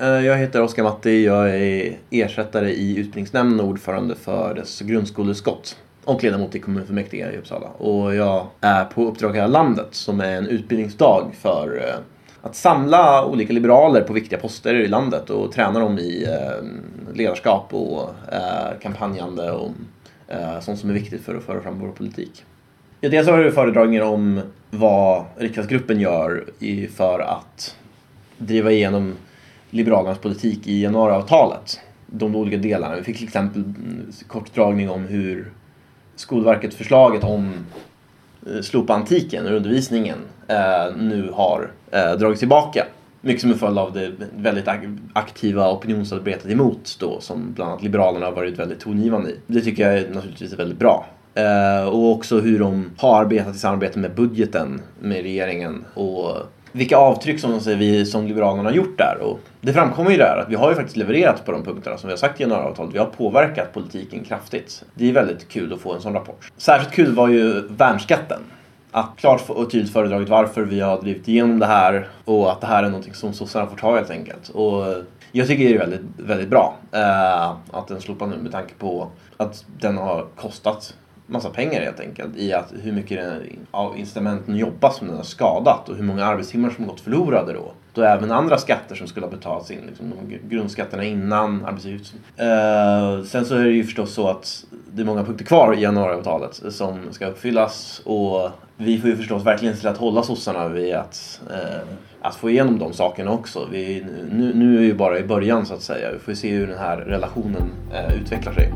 Eh, jag heter Oskar Matti. Jag är ersättare i utbildningsnämnden och ordförande för dess grundskoleutskott och ledamot i kommunfullmäktige i Uppsala. Och jag är på Uppdrag hela landet som är en utbildningsdag för eh, att samla olika liberaler på viktiga poster i landet och träna dem i eh, ledarskap och kampanjande och sånt som är viktigt för att föra fram vår politik. Ja, dels har vi föredragningar om vad riksdagsgruppen gör för att driva igenom Liberalernas politik i januariavtalet. De olika delarna. Vi fick till exempel en kort dragning om hur Skolverket förslaget om eh, slopa antiken ur undervisningen eh, nu har eh, dragits tillbaka. Mycket som en följd av det väldigt aktiva opinionsarbetet emot då som bland annat Liberalerna har varit väldigt tongivande i. Det tycker jag är naturligtvis är väldigt bra. Eh, och också hur de har arbetat i samarbete med budgeten med regeringen och vilka avtryck som säger, vi som Liberalerna har gjort där. Och det framkommer ju där att vi har ju faktiskt levererat på de punkterna som vi har sagt i januariavtalet. Vi har påverkat politiken kraftigt. Det är väldigt kul att få en sån rapport. Särskilt kul var ju värnskatten. Att klart och tydligt föredragit varför vi har drivit igenom det här och att det här är någonting som sossarna får ta helt enkelt. Och jag tycker det är väldigt, väldigt bra eh, att den slopas nu med tanke på att den har kostat massa pengar helt enkelt i att hur mycket av incitamenten jobba som den har skadat och hur många arbetstimmar som gått förlorade då. Då även andra skatter som skulle ha betalats in, liksom de grundskatterna innan arbetsgivaravgiften. Uh, eh, sen så är det ju förstås så att det är många punkter kvar i januariavtalet som ska uppfyllas och vi får ju förstås verkligen se till att hålla sossarna vid att, uh, att få igenom de sakerna också. Vi, nu, nu är vi ju bara i början så att säga. Vi får se hur den här relationen eh, utvecklar sig.